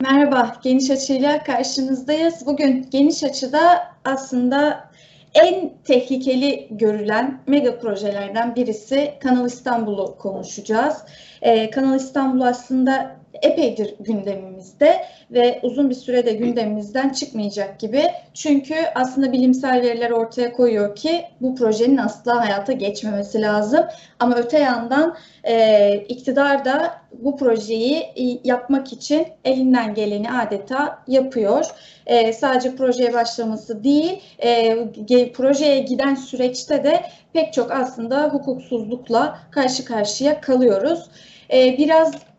Merhaba, Geniş Açı'yla karşınızdayız. Bugün Geniş Açı'da aslında en tehlikeli görülen mega projelerden birisi Kanal İstanbul'u konuşacağız. Ee, Kanal İstanbul aslında epeydir gündemimizde ve uzun bir sürede gündemimizden çıkmayacak gibi. Çünkü aslında bilimsel veriler ortaya koyuyor ki bu projenin asla hayata geçmemesi lazım. Ama öte yandan e, iktidar da bu projeyi yapmak için elinden geleni adeta yapıyor. E, sadece projeye başlaması değil, e, projeye giden süreçte de pek çok aslında hukuksuzlukla karşı karşıya kalıyoruz. E, biraz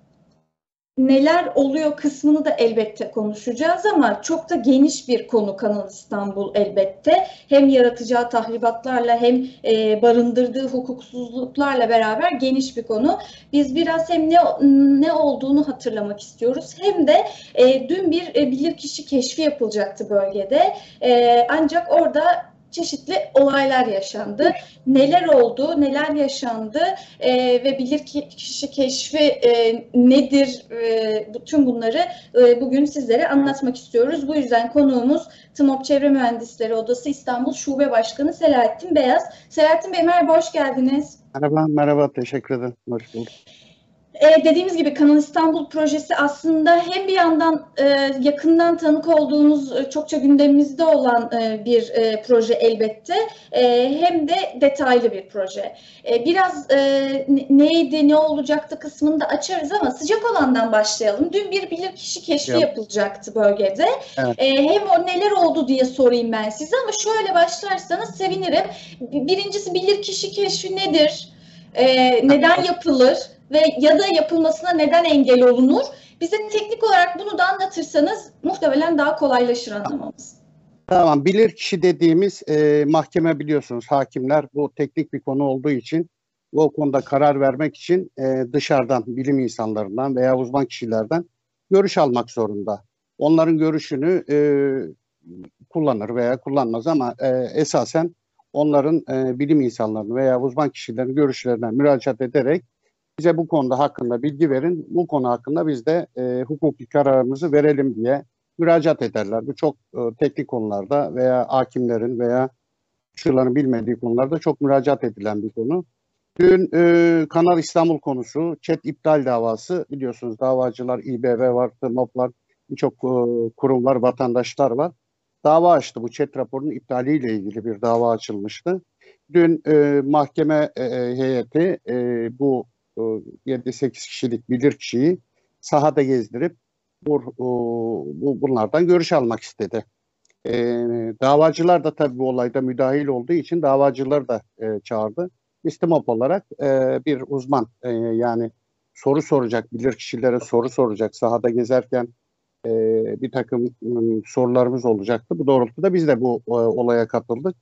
neler oluyor kısmını da elbette konuşacağız ama çok da geniş bir konu Kanal İstanbul elbette. Hem yaratacağı tahribatlarla hem e, barındırdığı hukuksuzluklarla beraber geniş bir konu. Biz biraz hem ne ne olduğunu hatırlamak istiyoruz hem de e, dün bir e, bilirkişi keşfi yapılacaktı bölgede. E, ancak orada çeşitli olaylar yaşandı. Neler oldu, neler yaşandı e, ve bilir kişi keşfi e, nedir, e, bütün bunları e, bugün sizlere anlatmak istiyoruz. Bu yüzden konuğumuz TMOP Çevre Mühendisleri Odası İstanbul Şube Başkanı Selahattin Beyaz. Selahattin Bey merhaba, hoş geldiniz. Merhaba, merhaba, teşekkür ederim. Hoş bulduk. E, dediğimiz gibi Kanal İstanbul projesi aslında hem bir yandan e, yakından tanık olduğumuz, e, çokça gündemimizde olan e, bir e, proje elbette, e, hem de detaylı bir proje. E, biraz e, neydi, ne olacaktı kısmını da açarız ama sıcak olandan başlayalım. Dün bir bilirkişi keşfi Yap. yapılacaktı bölgede. Evet. E, hem o neler oldu diye sorayım ben size ama şöyle başlarsanız sevinirim. Birincisi bilirkişi keşfi nedir? E, neden yapılır? Ve ya da yapılmasına neden engel olunur? Bize teknik olarak bunu da anlatırsanız muhtemelen daha kolaylaşır anlamamız. Tamam, bilir kişi dediğimiz e, mahkeme biliyorsunuz hakimler bu teknik bir konu olduğu için bu konuda karar vermek için e, dışarıdan bilim insanlarından veya uzman kişilerden görüş almak zorunda. Onların görüşünü e, kullanır veya kullanmaz ama e, esasen onların e, bilim insanlarının veya uzman kişilerin görüşlerine müracaat ederek bize bu konuda hakkında bilgi verin. Bu konu hakkında biz de e, hukuki kararımızı verelim diye müracaat ederler. Bu çok e, teknik konularda veya hakimlerin veya şuların bilmediği konularda çok müracaat edilen bir konu. Dün e, Kanal İstanbul konusu, chat iptal davası biliyorsunuz davacılar, İBB var, TMOP var, birçok e, kurum var, vatandaşlar var. Dava açtı bu chat raporunun iptaliyle ilgili bir dava açılmıştı. Dün e, mahkeme e heyeti e, bu 7-8 kişilik bilir kişiyi sahada gezdirip bu, bu bunlardan görüş almak istedi. E, davacılar da tabii bu olayda müdahil olduğu için davacıları da e, çağırdı. İstimop olarak e, bir uzman yani soru soracak, bilir kişilere soru soracak sahada gezerken bir takım sorularımız olacaktı. Bu doğrultuda biz de bu olaya katıldık.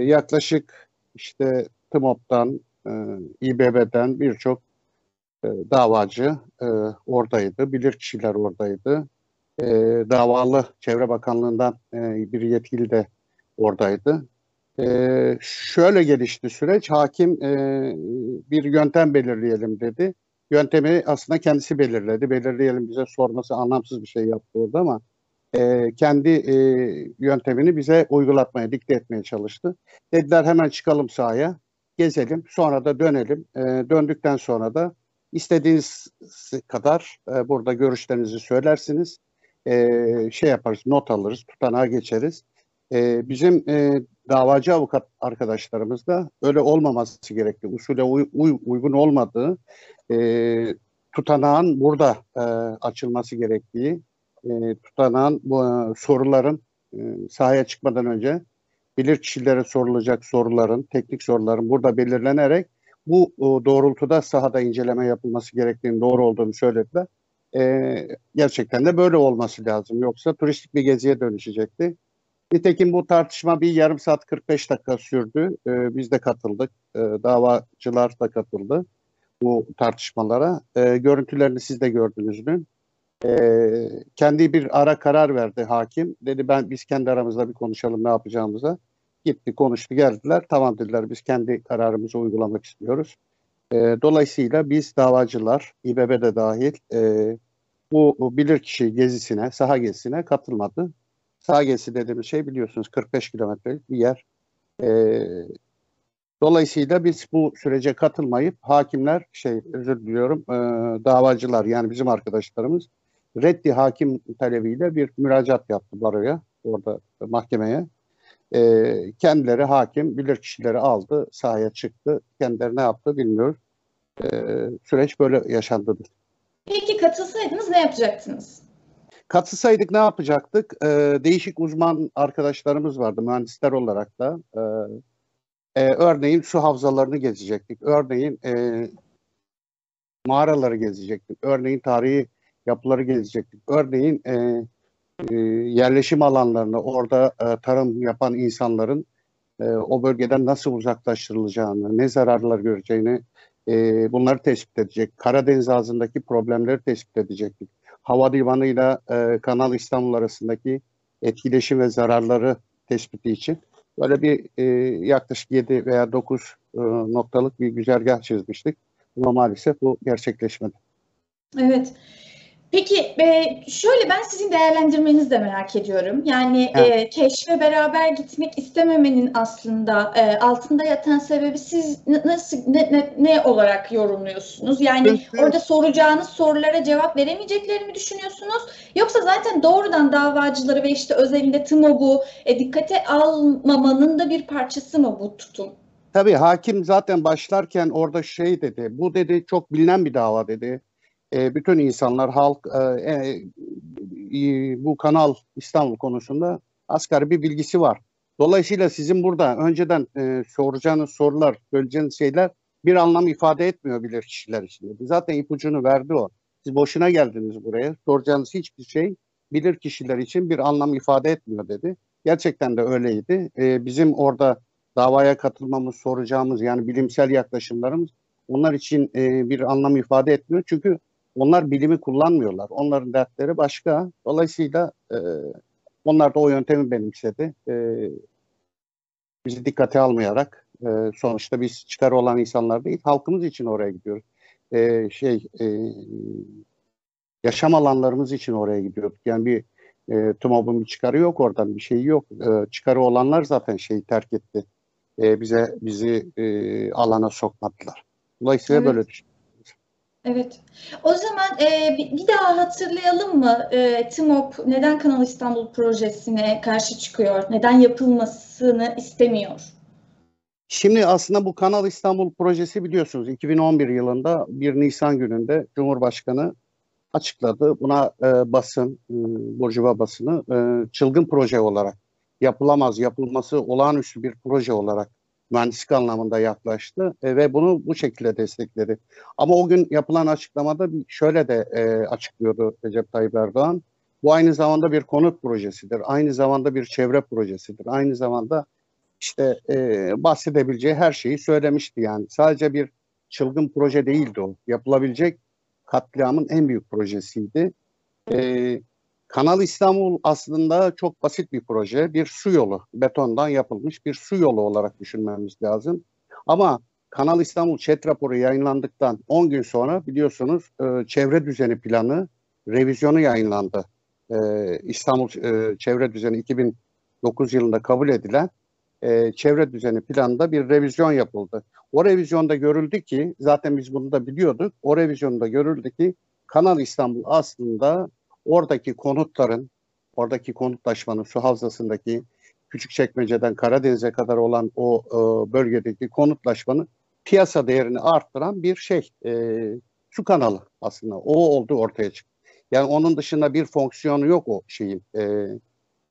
Yaklaşık işte TMOP'tan, e, İBB'den birçok e, davacı e, oradaydı, bilir kişiler oradaydı. E, davalı Çevre Bakanlığı'ndan e, bir yetkili de oradaydı. Şöyle gelişti süreç, hakim bir yöntem belirleyelim dedi. Yöntemi aslında kendisi belirledi. Belirleyelim bize sorması anlamsız bir şey yaptı orada ama e, kendi e, yöntemini bize uygulatmaya, dikte etmeye çalıştı. Dediler hemen çıkalım sahaya gezelim. Sonra da dönelim. E, döndükten sonra da istediğiniz kadar e, burada görüşlerinizi söylersiniz. E, şey yaparız, not alırız, tutanağa geçeriz. E, bizim e, davacı avukat arkadaşlarımız da öyle olmaması gerekli. Usule uy, uy, uygun olmadığı, e, tutanağın burada e, açılması gerektiği, e, tutanağın bu e, soruların e, sahaya çıkmadan önce bilir sorulacak soruların, teknik soruların burada belirlenerek bu doğrultuda sahada inceleme yapılması gerektiğini doğru olduğunu söylediler. E, gerçekten de böyle olması lazım. Yoksa turistik bir geziye dönüşecekti. Nitekim bu tartışma bir yarım saat 45 dakika sürdü. E, biz de katıldık. E, davacılar da katıldı bu tartışmalara. E, görüntülerini siz de gördünüz mü? E, kendi bir ara karar verdi hakim. Dedi ben biz kendi aramızda bir konuşalım ne yapacağımıza. Gitti konuştu geldiler. Tamam dediler biz kendi kararımızı uygulamak istiyoruz. E, dolayısıyla biz davacılar, İBB de dahil e, bu, bu bilirkişi gezisine, saha gezisine katılmadı. Saha gezisi dediğimiz şey biliyorsunuz 45 kilometrelik bir yer. Ee, dolayısıyla biz bu sürece katılmayıp hakimler, şey özür diliyorum, e, davacılar yani bizim arkadaşlarımız reddi hakim talebiyle bir müracaat yaptı baroya, orada mahkemeye. Ee, kendileri hakim, bilirkişileri aldı, sahaya çıktı. Kendileri ne yaptı bilmiyoruz. Ee, süreç böyle yaşandı. Peki katılsaydınız ne yapacaktınız? Katılsaydık ne yapacaktık? Ee, değişik uzman arkadaşlarımız vardı mühendisler olarak da. Ee, e, örneğin su havzalarını gezecektik. Örneğin e, mağaraları gezecektik. Örneğin tarihi yapıları gezecektik. Örneğin e, e, yerleşim alanlarını, orada e, tarım yapan insanların e, o bölgeden nasıl uzaklaştırılacağını, ne zararlar göreceğini e, bunları tespit edecek. Karadeniz ağzındaki problemleri tespit edecektik. Hava divanıyla e, Kanal İstanbul arasındaki etkileşim ve zararları tespiti için böyle bir e, yaklaşık 7 veya 9 e, noktalık bir güzergah çizmiştik. Ama maalesef bu gerçekleşmedi. Evet. Peki e, şöyle ben sizin değerlendirmenizi de merak ediyorum. Yani Evet. e, keşfe beraber gitmek istememenin aslında e, altında yatan sebebi siz nasıl ne, ne, ne olarak yorumluyorsunuz? Yani Çünkü- orada soracağınız sorulara cevap veremeyeceklerini mi düşünüyorsunuz? Yoksa zaten doğrudan davacıları ve işte özelinde TMOB'u e, dikkate almamanın da bir parçası mı bu tutum? Tabii hakim zaten başlarken orada şey dedi, bu dedi çok bilinen bir dava dedi. E, bütün insanlar, halk e, e, bu Kanal İstanbul konusunda asgari bir bilgisi var. Dolayısıyla sizin burada önceden soracağınız sorular, söyleyeceğiniz şeyler bir anlam ifade etmiyor bilir kişiler için. Zaten ipucunu verdi o. Siz boşuna geldiniz buraya. Soracağınız hiçbir şey bilir kişiler için bir anlam ifade etmiyor dedi. Gerçekten de öyleydi. E, bizim orada davaya katılmamız, soracağımız yani bilimsel yaklaşımlarımız onlar için e, bir anlam ifade etmiyor. Çünkü onlar bilimi kullanmıyorlar. Onların dertleri başka. Dolayısıyla e, onlar da o yöntemi benimsedi. E, bizi dikkate almayarak e, sonuçta biz çıkarı olan insanlar değil, halkımız için oraya gidiyoruz. E, şey e, yaşam alanlarımız için oraya gidiyorduk. Yani bir e, TUMOB'un bir çıkarı yok oradan, bir şeyi yok. E, çıkarı olanlar zaten şeyi terk etti. E, bize bizi e, alana sokmadılar. Dolayısıyla Evet. böyle düşün. Evet. O zaman e, bir daha hatırlayalım mı? E, TMOP neden Kanal İstanbul projesine karşı çıkıyor? Neden yapılmasını istemiyor? Şimdi aslında bu Kanal İstanbul projesi biliyorsunuz 2011 yılında 1 Nisan gününde Cumhurbaşkanı açıkladı. Buna e, basın, e, Burjuva basını e, çılgın proje olarak yapılamaz, yapılması olağanüstü bir proje olarak mühendislik anlamında yaklaştı e, ve bunu bu şekilde destekledi. Ama o gün yapılan açıklamada şöyle de e, açıklıyordu Recep Tayyip Erdoğan. Bu aynı zamanda bir konut projesidir, aynı zamanda bir çevre projesidir, aynı zamanda işte e, bahsedebileceği her şeyi söylemişti yani. Sadece bir çılgın proje değildi o. Yapılabilecek katliamın en büyük projesiydi. E, Kanal İstanbul aslında çok basit bir proje. Bir su yolu, betondan yapılmış bir su yolu olarak düşünmemiz lazım. Ama Kanal İstanbul ÇED raporu yayınlandıktan 10 gün sonra biliyorsunuz e, çevre düzeni planı revizyonu yayınlandı. E, İstanbul e, çevre düzeni 2009 yılında kabul edilen e, çevre düzeni planında bir revizyon yapıldı. O revizyonda görüldü ki zaten biz bunu da biliyorduk. O revizyonda görüldü ki Kanal İstanbul aslında oradaki konutların, oradaki konutlaşmanın su havzasındaki Küçükçekmece'den Karadeniz'e kadar olan o e, bölgedeki konutlaşmanın piyasa değerini arttıran bir şey. E, su kanalı aslında. O oldu ortaya çıktı. Yani onun dışında bir fonksiyonu yok o şeyin. E,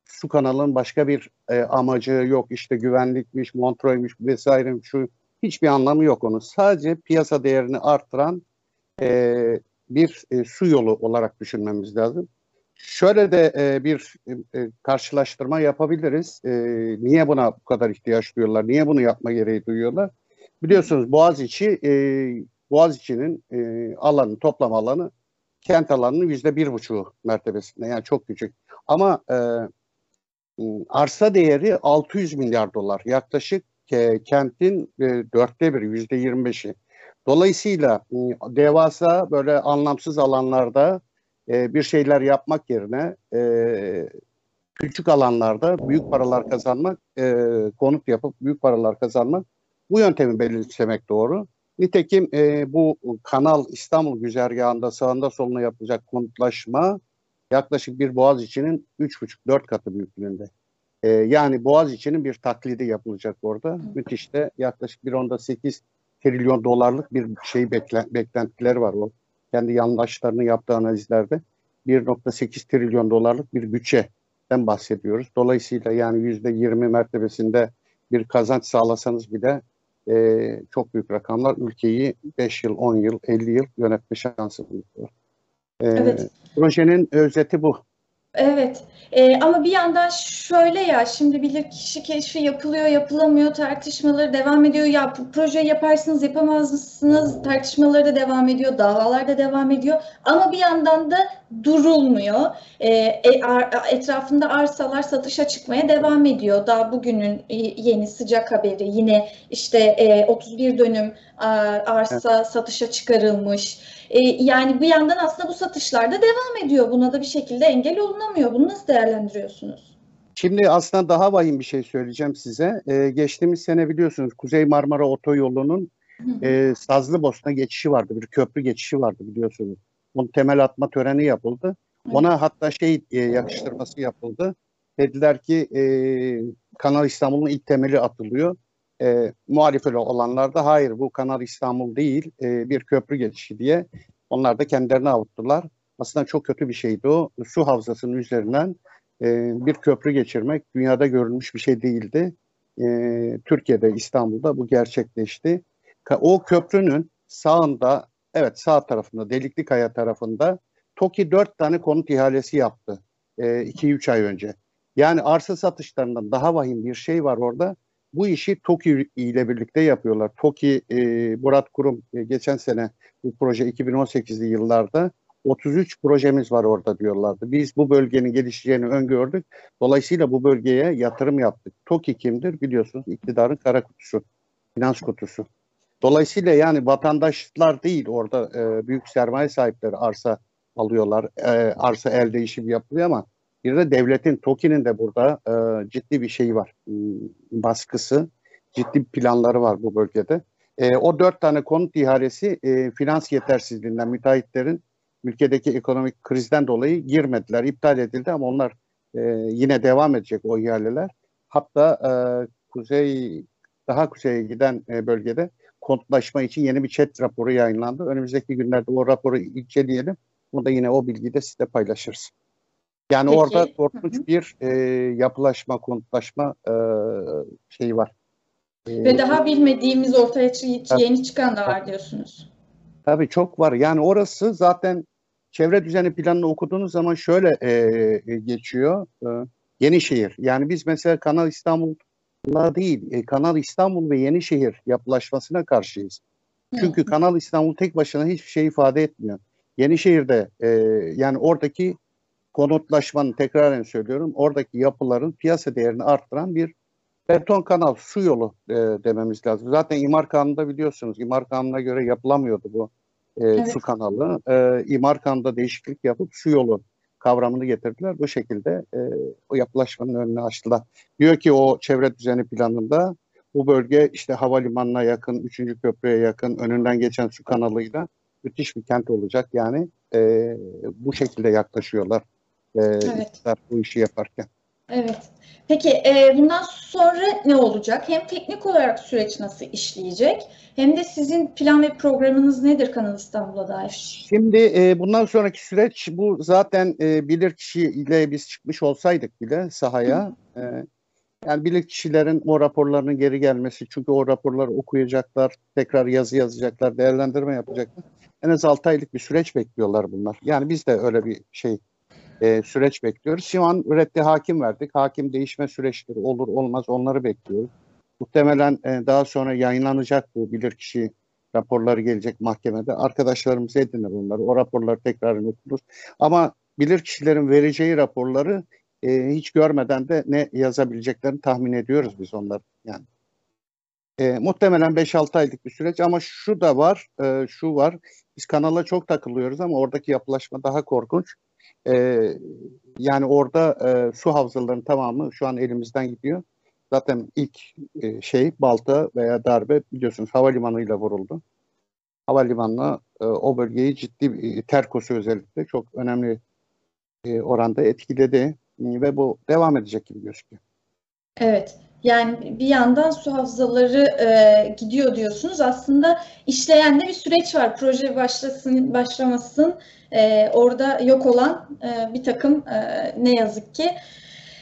su kanalının başka bir e, amacı yok. İşte güvenlikmiş, kontrolmüş vesaire şu hiçbir anlamı yok onun. Sadece piyasa değerini arttıran e, bir e, su yolu olarak düşünmemiz lazım. Şöyle de e, bir e, karşılaştırma yapabiliriz. E, niye buna bu kadar ihtiyaç duyuyorlar? Niye bunu yapma gereği duyuyorlar? Biliyorsunuz Boğaziçi, e, Boğaziçi'nin e, alanı, toplam alanı kent alanının yüzde bir buçuğu mertebesinde. Yani çok küçük. Ama e, arsa değeri 600 milyar dolar. Yaklaşık e, kentin e, dörtte biri, yüzde yirmi beşi. Dolayısıyla e, devasa böyle anlamsız alanlarda e, bir şeyler yapmak yerine e, küçük alanlarda büyük paralar kazanmak, e, konut yapıp büyük paralar kazanmak bu yöntemi belirlemek doğru. Nitekim e, bu Kanal İstanbul güzergahında sağında soluna yapılacak konutlaşma yaklaşık bir boğaz içinin 3,5-4 katı büyüklüğünde. E, yani boğaz içinin bir taklidi yapılacak orada. Müthiş de yaklaşık bir onda 8 trilyon dolarlık bir şey bekle, beklentileri var o. Kendi yandaşlarının yaptığı analizlerde 1.8 trilyon dolarlık bir bütçeden bahsediyoruz. Dolayısıyla yani %20 mertebesinde bir kazanç sağlasanız bile e, çok büyük rakamlar ülkeyi 5 yıl, 10 yıl, 50 yıl yönetme şansı buluyor. E, Evet. Projenin özeti bu. Evet. Ee, ama bir yandan şöyle ya şimdi bilirkişi keşfi yapılıyor yapılamıyor tartışmaları devam ediyor. Ya projeyi yaparsınız yapamaz mısınız tartışmaları da devam ediyor davalar da devam ediyor. Ama bir yandan da durulmuyor Ee, e, etrafında arsalar satışa çıkmaya devam ediyor daha bugünün e, yeni sıcak haberi yine işte e, 31 dönüm a, arsa satışa çıkarılmış e, yani bir yandan aslında bu satışlar da devam ediyor. Buna da bir şekilde engel olunamıyor. Bunu nasıl değerlendiriyorsunuz? Şimdi aslında daha vahim bir şey söyleyeceğim size. Ee, geçtiğimiz sene biliyorsunuz Kuzey Marmara Otoyolu'nun e, Sazlıbosna geçişi vardı. Bir köprü geçişi vardı biliyorsunuz. Onun temel atma töreni yapıldı. Ona hatta şey e, yakıştırması yapıldı. Dediler ki e, Kanal İstanbul'un ilk temeli atılıyor. E, muhalif olanlar da hayır bu Kanal İstanbul değil e, bir köprü geçişi diye onlar da kendilerini avuttular. Aslında çok kötü bir şeydi o. Su havzasının üzerinden e, bir köprü geçirmek dünyada görülmüş bir şey değildi. E, Türkiye'de, İstanbul'da bu gerçekleşti. O köprünün sağında, evet sağ tarafında, Delikli Kaya tarafında TOKİ 4 tane konut ihalesi yaptı 2-3 ay önce. Yani arsa satışlarından daha vahim bir şey var orada. Bu işi TOKİ ile birlikte yapıyorlar. TOKİ, e, Murat Kurum e, geçen sene bu proje 2018'li yıllarda 33 projemiz var orada diyorlardı. Biz bu bölgenin gelişeceğini öngördük. Dolayısıyla bu bölgeye yatırım yaptık. TOKİ kimdir? Biliyorsunuz iktidarın kara kutusu, finans kutusu. Dolayısıyla yani vatandaşlar değil orada e, büyük sermaye sahipleri arsa alıyorlar. E, arsa el değişim yapılıyor ama bir de devletin, TOKİ'nin de burada e, ciddi bir şeyi var. m, Baskısı, ciddi planları var bu bölgede. E, o dört tane konut ihalesi e, finans yetersizliğinden müteahhitlerin ülkedeki ekonomik krizden dolayı girmediler, iptal edildi ama onlar e, yine devam edecek o ihaleler. Hatta e, kuzey daha kuzeye giden e, bölgede konutlaşma için yeni bir chat raporu yayınlandı. Önümüzdeki günlerde o raporu inceleyelim. Bunu da yine o bilgiyi de size paylaşırız. Yani Peki. orada korkunç Hı hı. bir e, yapılaşma, konutlaşma e, şeyi var. E, Ve daha bilmediğimiz ortaya Tabii. yeni çıkan da var diyorsunuz. Tabii çok var. Yani orası zaten çevre düzeni planını okuduğunuz zaman şöyle e, e, geçiyor. E, Yenişehir. Yani biz mesela Kanal İstanbul'la değil, e, Kanal İstanbul ve Yenişehir yapılaşmasına karşıyız. Çünkü Kanal İstanbul tek başına hiçbir şey ifade etmiyor. Yenişehir'de e, yani oradaki konutlaşmanın tekraren söylüyorum oradaki yapıların piyasa değerini arttıran bir beton kanal, su yolu e, dememiz lazım. Zaten İmar Kanunu'nda biliyorsunuz İmar Kanunu'na göre yapılamıyordu bu e, Evet. su kanalı. E, İmar Kanunu'da değişiklik yapıp su yolu kavramını getirdiler. Bu şekilde e, o yapılaşmanın önünü açtılar. Diyor ki o çevre düzeni planında bu bölge işte havalimanına yakın, 3. köprüye yakın, önünden geçen su kanalıyla müthiş bir kent olacak. Yani e, bu şekilde yaklaşıyorlar e, iktidar bu işi yaparken. Evet. Peki e, bundan sonra ne olacak? Hem teknik olarak süreç nasıl işleyecek? Hem de sizin plan ve programınız nedir Kanal İstanbul'a dair? Şimdi e, bundan sonraki süreç bu zaten e, bilirkişiyle biz çıkmış olsaydık bile sahaya e, yani bilirkişilerin o raporlarının geri gelmesi çünkü o raporları okuyacaklar, tekrar yazı yazacaklar, değerlendirme yapacaklar. En az 6 aylık bir süreç bekliyorlar bunlar. Yani biz de öyle bir şey e, süreç bekliyoruz. Şu an reddi hakim verdik. Hakim değişme süreçleri olur olmaz onları bekliyoruz. Muhtemelen e, daha sonra yayınlanacak bu bilirkişi raporları gelecek mahkemede. Arkadaşlarımız edinir onları. O raporları tekrar okuruz. Ama bilirkişilerin vereceği raporları e, hiç görmeden de ne yazabileceklerini tahmin ediyoruz biz onları. Yani e, muhtemelen 5-6 aylık bir süreç ama şu da var, e, şu var. Biz kanala çok takılıyoruz ama oradaki yapılaşma daha korkunç. Ee, yani orada e, su havzalarının tamamı şu an elimizden gidiyor. Zaten ilk e, şey balta veya darbe biliyorsunuz havalimanıyla vuruldu. Havalimanına e, o bölgeyi ciddi e, Terkos'u özellikle çok önemli e, oranda etkiledi ve bu devam edecek gibi gözüküyor. Evet. Yani bir yandan su havzaları e, gidiyor diyorsunuz. Aslında işleyen de bir süreç var. Proje başlasın, başlamasın. E, orada yok olan e, bir takım e, ne yazık ki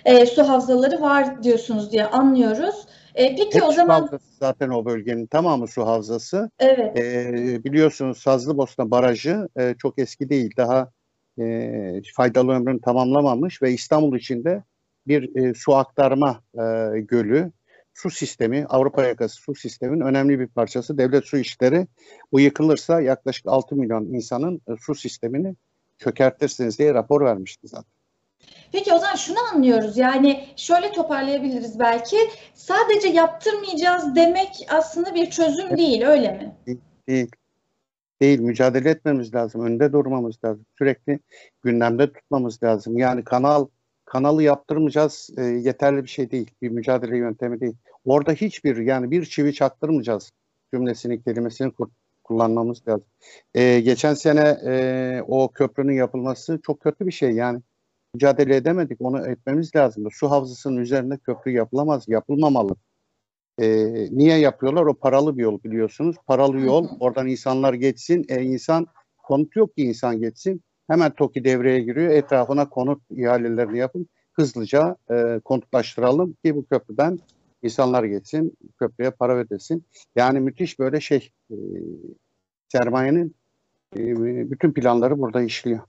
e, su havzaları var diyorsunuz diye anlıyoruz. E, peki Hep o zaman havzası zaten o bölgenin tamamı su havzası. evet. E, biliyorsunuz Sazlıbosna Barajı e, çok eski değil. Daha e, faydalı ömrünü tamamlamamış ve İstanbul içinde bir e, su aktarma e, gölü, su sistemi, Avrupa yakası su sistemin önemli bir parçası. Devlet Su İşleri bu yıkılırsa yaklaşık 6 milyon insanın e, su sistemini çökertirsiniz diye rapor vermişti zaten. Peki o zaman şunu anlıyoruz yani şöyle toparlayabiliriz belki sadece yaptırmayacağız demek aslında bir çözüm değil öyle mi? Değil. Değil. Mücadele etmemiz lazım. Önde durmamız lazım. Sürekli gündemde tutmamız lazım. Yani kanal kanalı yaptırmayacağız e, yeterli bir şey değil. Bir mücadele yöntemi değil. Orada hiçbir yani bir çivi çaktırmayacağız cümlesini, kelimesini kur- kullanmamız lazım. E, geçen sene e, o köprünün yapılması çok kötü bir şey. Yani mücadele edemedik. Onu etmemiz lazım. Su havzasının üzerinde köprü yapılamaz, yapılmamalı. E, niye yapıyorlar? O paralı bir yol biliyorsunuz. Paralı yol. Oradan insanlar geçsin. E, insan konut yok ki insan geçsin. Hemen TOKİ devreye giriyor. Etrafına konut ihalelerini yapın. Hızlıca e, konutlaştıralım ki bu köprüden insanlar geçsin. Köprüye para ödesin. Yani müthiş böyle şey e, sermayenin e, bütün planları burada işliyor.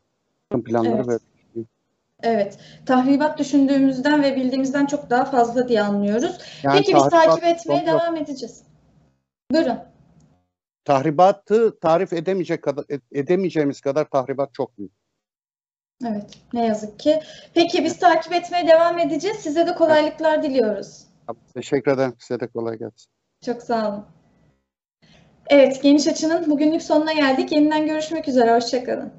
Bütün planları Evet. böyle. Evet, tahribat düşündüğümüzden ve bildiğimizden çok daha fazla diye anlıyoruz. Yani Peki biz takip etmeye sonu yok. devam edeceğiz. Buyurun. tahribatı tarif edemeyecek kadar edemeyeceğimiz kadar tahribat çok büyük. Evet, ne yazık ki. Peki biz takip etmeye devam edeceğiz. Size de kolaylıklar diliyoruz. Teşekkür ederim. Size de kolay gelsin. Çok sağ olun. Evet, Geniş Açı'nın bugünlük sonuna geldik. Yeniden görüşmek üzere. Hoşçakalın.